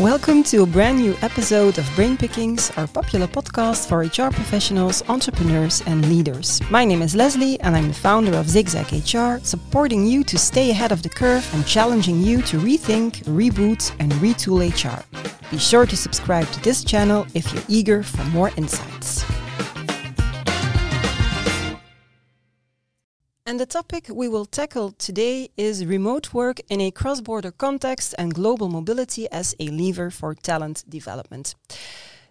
Welcome to a brand new episode of Brain Pickings, our popular podcast for HR professionals, entrepreneurs, and leaders. My name is Leslie, and I'm the founder of Zigzag HR, supporting you to stay ahead of the curve and challenging you to rethink, reboot, and retool HR. Be sure to subscribe to this channel if you're eager for more insights. And the topic we will tackle today is remote work in a cross border context and global mobility as a lever for talent development.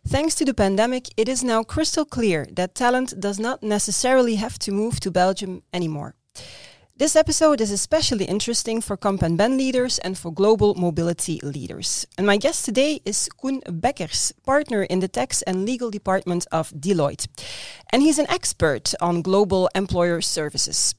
Thanks to the pandemic, it is now crystal clear that talent does not necessarily have to move to Belgium anymore. This episode is especially interesting for Comp and Ben leaders and for global mobility leaders. And my guest today is Koen Bekkers, partner in the tax and legal department of Deloitte. And he's an expert on global employer services.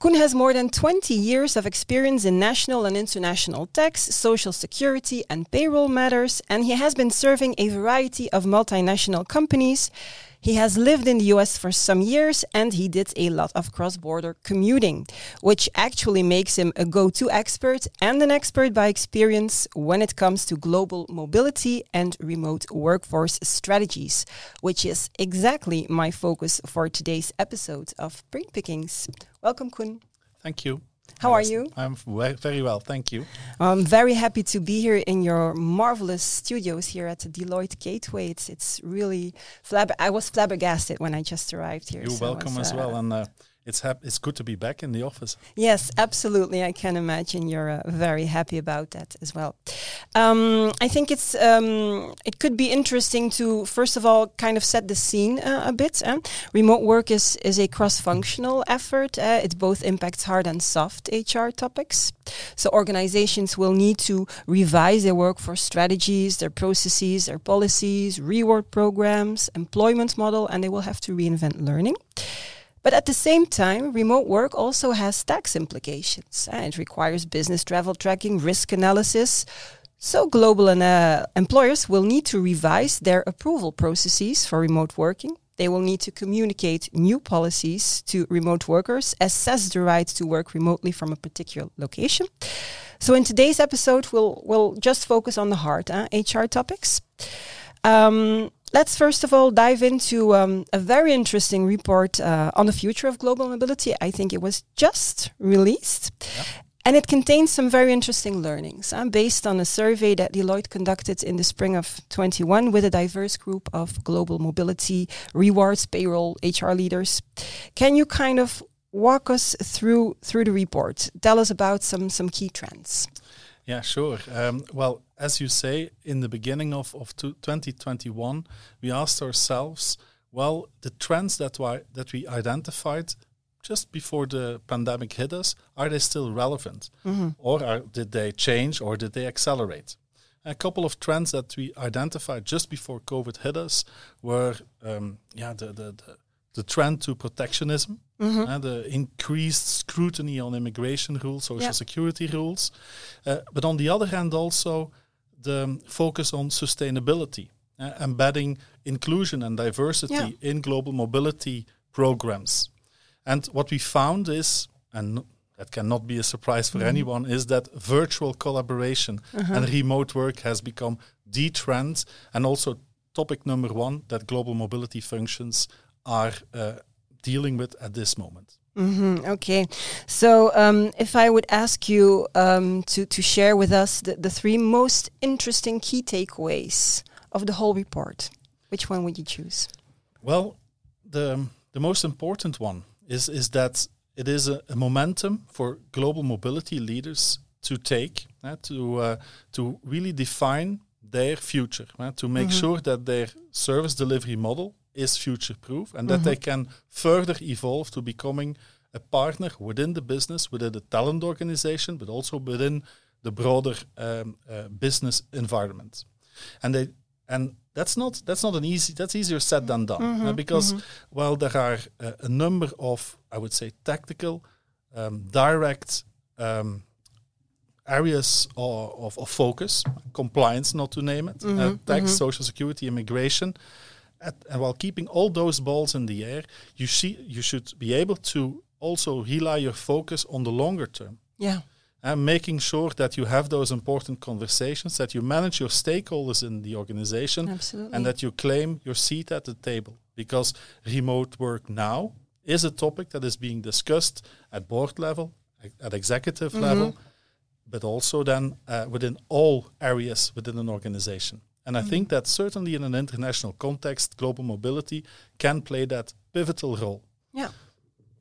Koen has more than 20 years of experience in national and international tax, social security, and payroll matters, and he has been serving a variety of multinational companies he has lived in the US for some years and he did a lot of cross border commuting, which actually makes him a go to expert and an expert by experience when it comes to global mobility and remote workforce strategies, which is exactly my focus for today's episode of Brain Pickings. Welcome, Koen. Thank you. How are you? I'm very well, thank you. I'm very happy to be here in your marvelous studios here at the Deloitte Gateway. It's it's really flab. I was flabbergasted when I just arrived here. You're so welcome as uh, well, and uh, it's hap- it's good to be back in the office. Yes, absolutely. I can imagine you're uh, very happy about that as well. Um, I think it's um, it could be interesting to first of all kind of set the scene uh, a bit. Eh? Remote work is is a cross-functional effort. Uh, it both impacts hard and soft HR topics. So organizations will need to revise their workforce strategies, their processes, their policies, reward programs, employment model, and they will have to reinvent learning. But at the same time, remote work also has tax implications. Uh, it requires business travel tracking, risk analysis. So, global uh, employers will need to revise their approval processes for remote working. They will need to communicate new policies to remote workers, assess the right to work remotely from a particular location. So, in today's episode, we'll, we'll just focus on the hard uh, HR topics. Um, let's first of all dive into um, a very interesting report uh, on the future of global mobility. I think it was just released. And it contains some very interesting learnings uh, based on a survey that Deloitte conducted in the spring of 21 with a diverse group of global mobility, rewards, payroll, HR leaders. Can you kind of walk us through through the report? Tell us about some some key trends. Yeah, sure. Um, well, as you say, in the beginning of, of 2021, we asked ourselves, well, the trends that, we, that we identified just before the pandemic hit us, are they still relevant? Mm-hmm. Or are, did they change or did they accelerate? A couple of trends that we identified just before COVID hit us were um, yeah, the, the, the the trend to protectionism, mm-hmm. uh, the increased scrutiny on immigration rules, social yeah. security rules, uh, but on the other hand, also the focus on sustainability, uh, embedding inclusion and diversity yeah. in global mobility programs. And what we found is, and that cannot be a surprise for mm-hmm. anyone, is that virtual collaboration uh-huh. and remote work has become the trend, and also topic number one that global mobility functions are uh, dealing with at this moment. Mm-hmm, okay, so um, if I would ask you um, to to share with us the, the three most interesting key takeaways of the whole report, which one would you choose? Well, the the most important one is is that it is a, a momentum for global mobility leaders to take uh, to uh, to really define their future, uh, to make mm-hmm. sure that their service delivery model is future proof and that mm-hmm. they can further evolve to becoming a partner within the business, within the talent organization, but also within the broader um, uh, business environment. And they and that's not that's not an easy that's easier said than done mm-hmm, uh, because mm-hmm. well there are uh, a number of I would say tactical, um, direct um, areas of, of, of, focus, compliance, not to name it, uh, mm-hmm, tax, mm-hmm. social security, immigration, at, and while keeping all those balls in the air, you see you should be able to also rely your focus on the longer term. Yeah. and making sure that you have those important conversations, that you manage your stakeholders in the organization, Absolutely. and that you claim your seat at the table. Because remote work now is a topic that is being discussed at board level, at executive Mm-hmm. level, but also then uh, within all areas within an organization. And I think that certainly in an international context, global mobility can play that pivotal role. Yeah.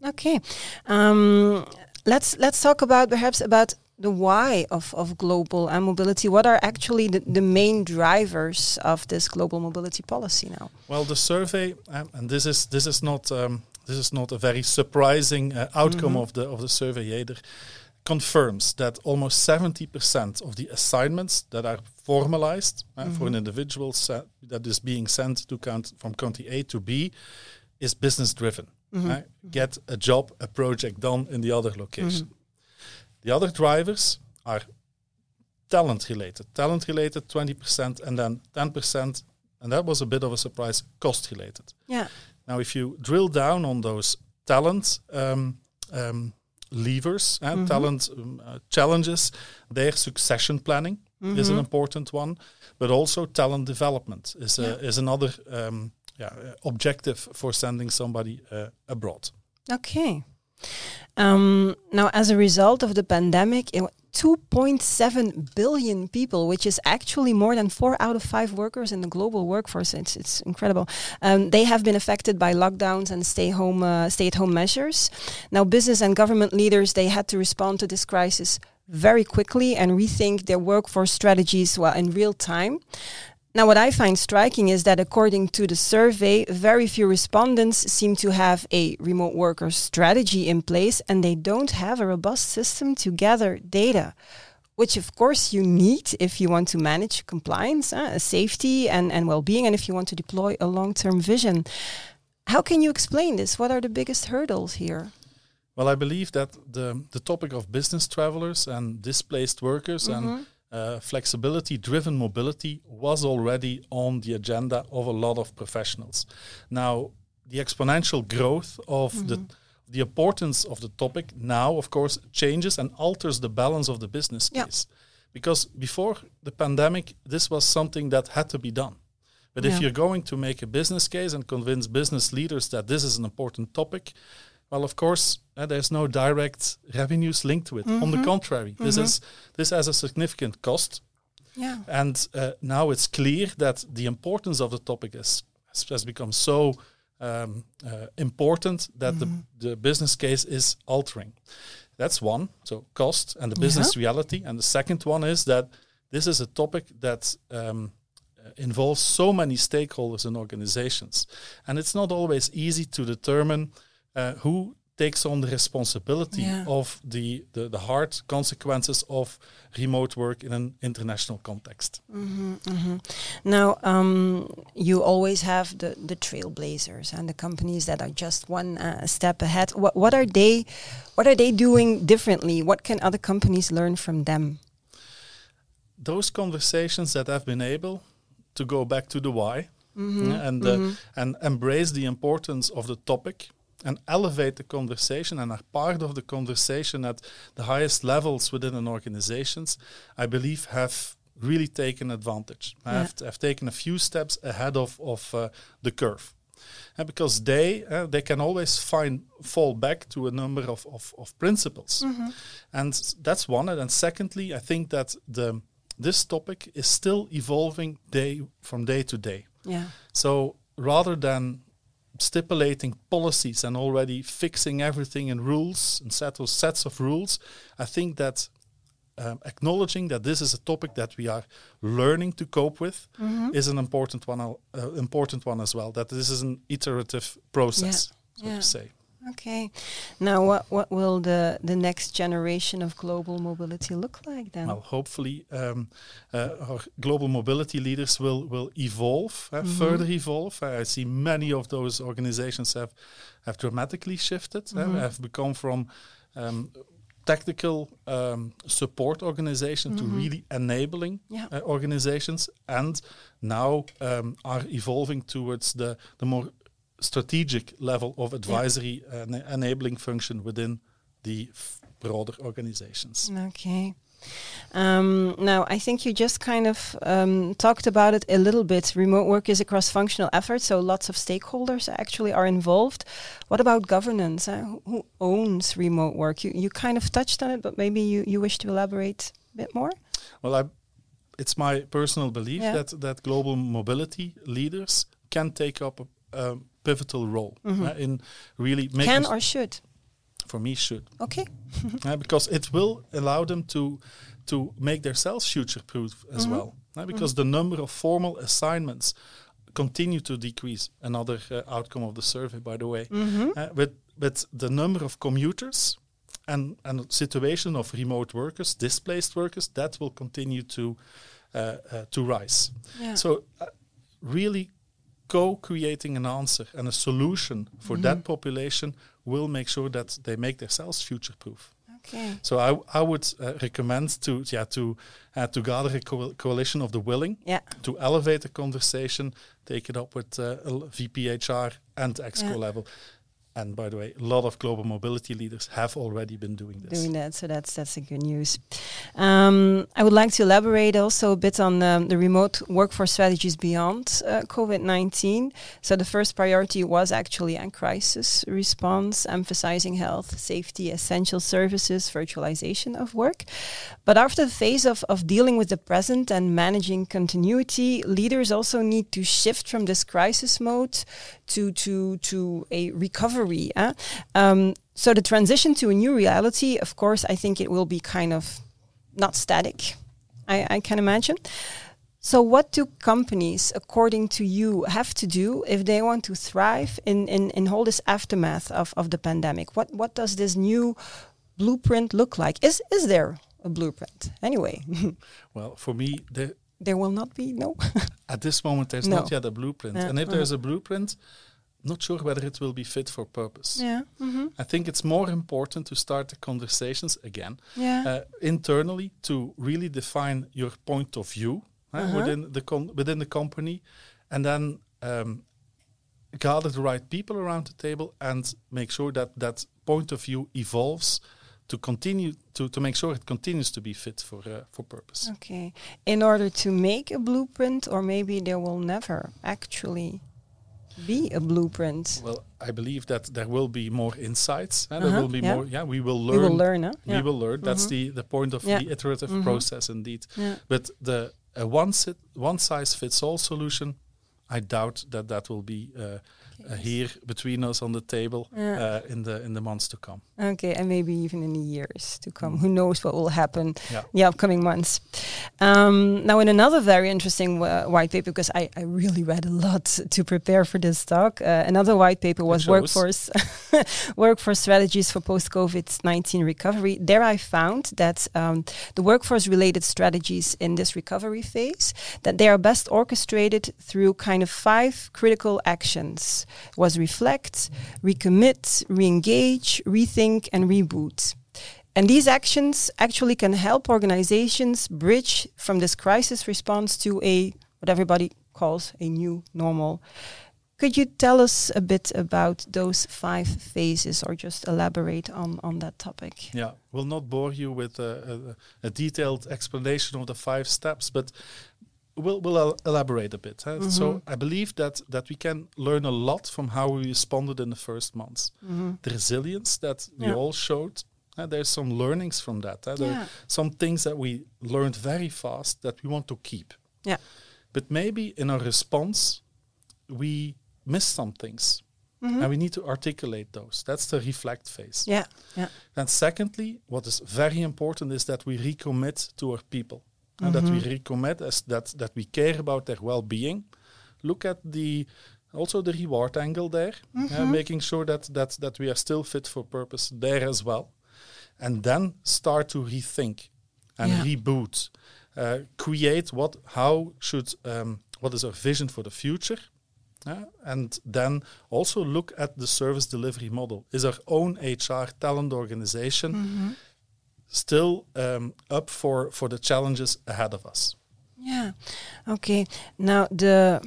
Okay. Um, let's let's talk about perhaps about the why of, of global uh, mobility. What are actually the, the main drivers of this global mobility policy now? Well, the survey, um, and this is this is not um, this is not a very surprising uh, outcome of the of the survey either, confirms that almost seventy percent of the assignments that are formalized uh, for an individual se- that is being sent to count from county A to B is business driven. uh, get a job, a project done in the other location. The other drivers are talent related. Talent related 20% and then 10%, and that was a bit of a surprise, cost related. Yeah. Now, if you drill down on those talent um, um, levers and talent um, uh, challenges, their succession planning is an important one, but also talent development is, a, is another um, yeah, objective for sending somebody uh, abroad. Okay. Um, now, as a result of the pandemic, it, 2.7 billion people, which is actually more than four out of five workers in the global workforce. It's, it's incredible. Um, they have been affected by lockdowns and stay home, uh, stay at home measures. Now, business and government leaders they had to respond to this crisis very quickly and rethink their workforce strategies well in real time. Now, what I find striking is that according to the survey, very few respondents seem to have a remote worker strategy in place and they don't have a robust system to gather data, which of course you need if you want to manage compliance, uh, safety, and, and well being, and if you want to deploy a long term vision. How can you explain this? What are the biggest hurdles here? Well, I believe that the, the topic of business travelers and displaced workers and uh, flexibility driven mobility was already on the agenda of a lot of professionals. Now, the exponential growth of the the importance of the topic now, of course, changes and alters the balance of the business case. Because before the pandemic, this was something that had to be done. But Yeah. if you're going to make a business case and convince business leaders that this is an important topic, well, of course, uh, there's no direct revenues linked to it. On the contrary, this is this has a significant cost, Yeah. and uh, now it's clear that the importance of the topic is, has, has become so um, uh, important that the, the business case is altering. That's one, so cost and the business reality. And the second one is that this is a topic that um, uh, involves so many stakeholders and organizations. And it's not always easy to determine uh, who takes on the responsibility Yeah. of the, the, the hard consequences of remote work in an international context. Now, um, you always have the, the trailblazers and the companies that are just one uh, step ahead. What, what are they? What are they doing differently? What can other companies learn from them? those conversations that have been able to go back to the why yeah, and uh, and embrace the importance of the topic and elevate the conversation and are part of the conversation at the highest levels within an organizations i believe have really taken advantage. Have, have taken a few steps ahead of, of uh, the curve. And because they uh, they can always find fall back to a number of, of, of principles. And that's one. And then secondly i think that the this topic is still evolving day from day to day. Yeah. so rather than stipulating policies and already fixing everything in rules and set of sets of rules i think that um, acknowledging that this is a topic that we are learning to cope with is an important one uh, important one as well that this is an iterative process so Yeah. to say Okay. Now, what what will the the next generation of global mobility look like then? Well, hopefully, um, uh, our global mobility leaders will will evolve, uh, further evolve. Uh, I see many of those organizations have have dramatically shifted, uh, have become from um, tactical um, support organization to really enabling Yeah. uh, organizations, and now um, are evolving towards the the more strategic level of advisory and enabling function within the broader organizations. Okay. Um, now, I think you just kind of um, talked about it a little bit. Remote work is a cross functional effort, so lots of stakeholders actually are involved. What about governance? Uh, who, owns remote work? You, you kind of touched on it, but maybe you, you wish to elaborate a bit more? Well, I, it's my personal belief yeah. that, that global mobility leaders can take up a, a pivotal role mm -hmm. uh, in really making. Can or should? for me should. Okay. uh, because it will allow them to to make themselves future proof as mm -hmm. well. Uh, because the number of formal assignments continue to decrease. Another uh, outcome of the survey, by the way. Mm -hmm. but but the number of commuters and and situation of remote workers, displaced workers, that will continue to uh, uh, to rise. Yeah. So really co-creating an answer and a solution for that population will make sure that they make themselves future proof. Okay. So I, I would uh, recommend to yeah to uh, to gather a co coalition of the willing yeah. to elevate the conversation, take it up with uh, VPHR and EXCO yeah. level, and by the way, a lot of global mobility leaders have already been doing this. Doing that, so that's that's a good news. Um, I would like to elaborate also a bit on the remote workforce strategies beyond uh, COVID nineteen. So the first priority was actually a crisis response, emphasizing health, safety, essential services, virtualization of work. But after the phase of of dealing with the present and managing continuity, leaders also need to shift from this crisis mode to to to a recovery. Eh? Um, so the transition to a new reality, of course, I think it will be kind of not static. I, I can imagine. So, what do companies, according to you, have to do if they want to thrive in, in, in all this aftermath of, of the pandemic? What what does this new blueprint look like? Is is there a blueprint anyway? well, for me, the there will not be no. At this moment, there's no. not yet a blueprint, yeah. and if uh there's a blueprint, not sure whether it will be fit for purpose. Yeah. Mm-hmm. I think it's more important to start the conversations again yeah. uh, internally to really define your point of view uh, uh-huh. within the within the company, and then um, gather the right people around the table and make sure that that point of view evolves to continue to, to make sure it continues to be fit for uh, for purpose. Okay. In order to make a blueprint, or maybe there will never actually be a blueprint. Well, I believe that there will be more insights. Uh, uh-huh, there will be yeah. more. Yeah, we will learn. We will learn. Huh? We yeah. will learn. That's mm-hmm. the the point of yeah. the iterative mm-hmm. process, indeed. But the a one sit, one size fits all solution, I doubt that that will be. Uh, uh, here between us on the table yeah. uh, in the in the months to come. Okay, and maybe even in the years to come. Mm. Who knows what will happen yeah. in the upcoming months? Um, now, in another very interesting uh, white paper, because I, I really read a lot to prepare for this talk. Uh, another white paper was workforce workforce strategies for post COVID nineteen recovery. There, I found that um, the workforce related strategies in this recovery phase that they are best orchestrated through kind of five critical actions was reflect, recommit, re-engage, rethink, and reboot. And these actions actually can help organizations bridge from this crisis response to a what everybody calls a new normal. Could you tell us a bit about those five phases or just elaborate on, on that topic? Yeah, we'll not bore you with a, a, a detailed explanation of the five steps, but we'll, we'll elaborate a bit. Huh? Mm -hmm. So I believe that that we can learn a lot from how we responded in the first months. Mm -hmm. The resilience that we all showed. Uh, there's some learnings from that. Huh? There yeah. are some things that we learned very fast that we want to keep. Yeah. But maybe in our response, we missed some things. Mm -hmm. And we need to articulate those. That's the reflect phase. Yeah. yeah. And secondly, what is very important is that we recommit to our people and that we mm-hmm. recommit as that that we care about their well-being. Look at the also the reward angle there, mm-hmm. uh, making sure that that that we are still fit for purpose there as well, and then start to rethink and yeah. reboot, uh, create what how should um, what is our vision for the future. Uh, and then also look at the service delivery model. Is our own HR talent organization mm-hmm still um, up for for the challenges ahead of us. Yeah. Okay. Now the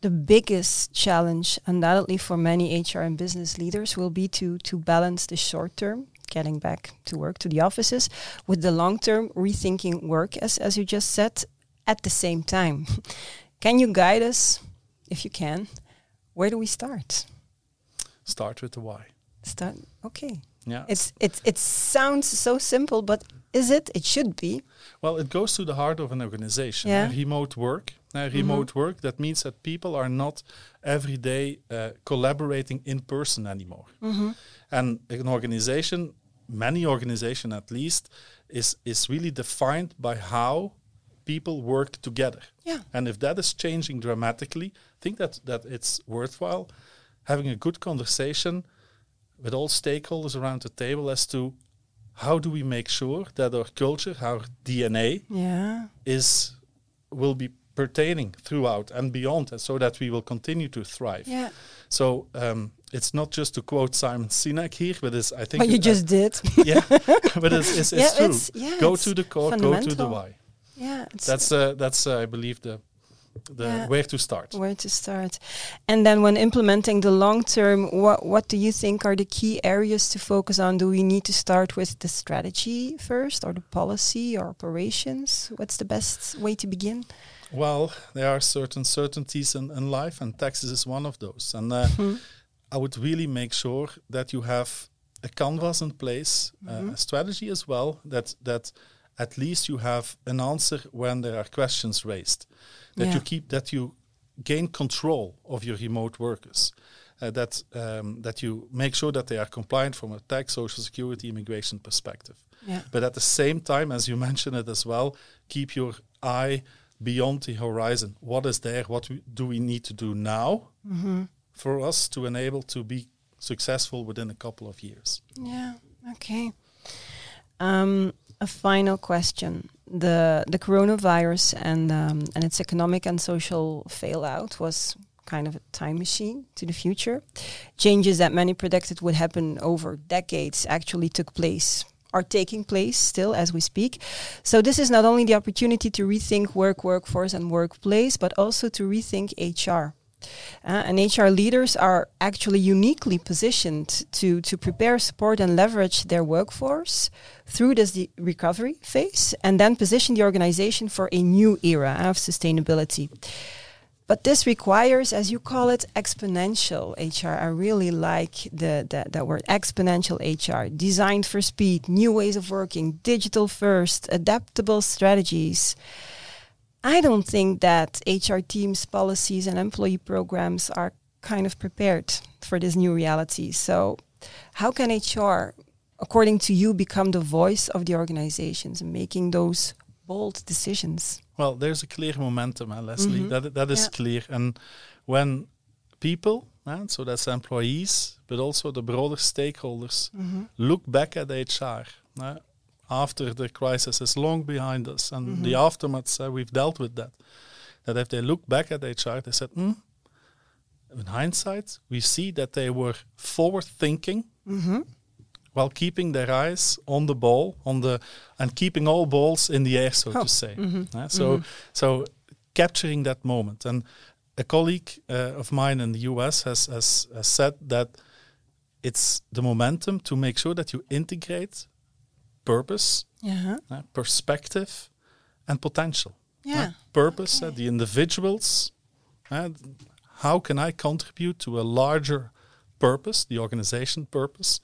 the biggest challenge undoubtedly for many HR and business leaders will be to to balance the short term getting back to work to the offices, with the long term rethinking work, as, as you just said, at the same time. can you guide us, if you can? Where do we start? Start with the why. Start. Okay. Yeah. It's it it sounds so simple, but is it? It should be. Well, it goes to the heart of an organization. Yeah. Remote work. Uh, remote work. That means that people are not every day uh, collaborating in person anymore. And an organization, many organization at least, is is really defined by how people work together. Yeah. And if that is changing dramatically, I think that that it's worthwhile having a good conversation with all stakeholders around the table as to how do we make sure that our culture, our DNA, Yeah. is will be pertaining throughout and beyond, and so that we will continue to thrive. Yeah. So um, it's not just to quote Simon Sinek here, but it's I think But you uh, just did. yeah, but it's, it's, it's Yeah, true. it's- yeah, go to the core, go to the why. yeah. It's That's uh, that's uh, I believe the the Yeah. where to start. where to start. And then when implementing the long term, what what do you think are the key areas to focus on? Do we need to start with the strategy first or the policy or operations? What's the best way to begin? Well, there are certain certainties in, in life, and taxes is one of those. And uh, I would really make sure that you have a canvas in place, uh, a strategy as well, that that at least you have an answer when there are questions raised, that Yeah. you keep that you gain control of your remote workers. Uh, that um, that you make sure that they are compliant from a tax, social security, immigration perspective. Yeah. But at the same time, as you mentioned it as well, keep your eye beyond the horizon. What is there? What we, do we need to do now for us to enable to be successful within a couple of years? Yeah. Okay. Um, a final question: the the coronavirus and um, and its economic and social failout was kind of a time machine to the future. Changes that many predicted would happen over decades actually took place. Are taking place still as we speak. So, this is not only the opportunity to rethink work, workforce, and workplace, but also to rethink HR. Uh, and HR leaders are actually uniquely positioned to, to prepare, support, and leverage their workforce through this de- recovery phase and then position the organization for a new era of sustainability. But this requires, as you call it, exponential HR. I really like the, the, the word exponential HR, designed for speed, new ways of working, digital first, adaptable strategies. I don't think that HR teams, policies, and employee programs are kind of prepared for this new reality. So, how can HR, according to you, become the voice of the organizations and making those bold decisions? Well, there's a clear momentum, uh, Leslie. That that is Yeah. clear. And when people, uh, so that's employees, but also the broader stakeholders, look back at HR uh, after the crisis is long behind us and the aftermaths, uh, we've dealt with that. That if they look back at HR, they said, hmm, in hindsight, we see that they were forward thinking while keeping their eyes on the ball, on the and keeping all balls in the air, so Oh, to say. Uh, so, so capturing that moment. And a colleague uh, of mine in the US has, has has said that it's the momentum to make sure that you integrate purpose, Yeah. uh, perspective, and potential. Yeah. Uh, purpose, uh, the individuals. how can I contribute to a larger purpose, the organization purpose,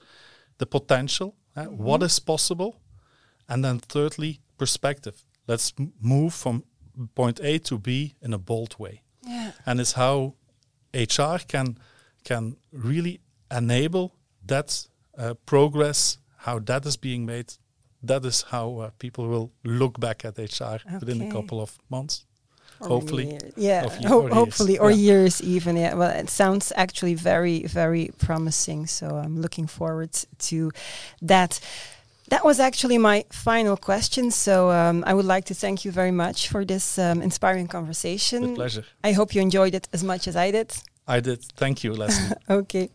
the potential, uh, what is possible, and then thirdly, perspective. Let's m- move from point A to B in a bold way, Yeah. and it's how HR can can really enable that uh, progress. How that is being made. That is how uh, people will look back at HR within a couple of months. Or hopefully year- yeah, of ho- or years. hopefully, or Yeah. years even. Yeah, well, it sounds actually very, very promising. So I'm looking forward to that. That was actually my final question. So um, I would like to thank you very much for this um, inspiring conversation. With pleasure. I hope you enjoyed it as much as I did. I did. Thank you, Leslie. okay.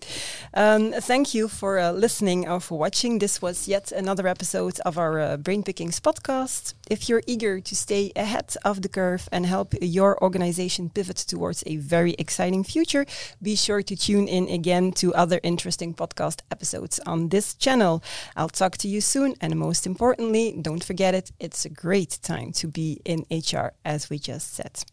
Um, thank you for uh, listening or for watching. This was yet another episode of our uh, Brain Pickings podcast. If you're eager to stay ahead of the curve and help your organization pivot towards a very exciting future, be sure to tune in again to other interesting podcast episodes on this channel. I'll talk to you soon. And most importantly, don't forget it, it's a great time to be in HR, as we just said.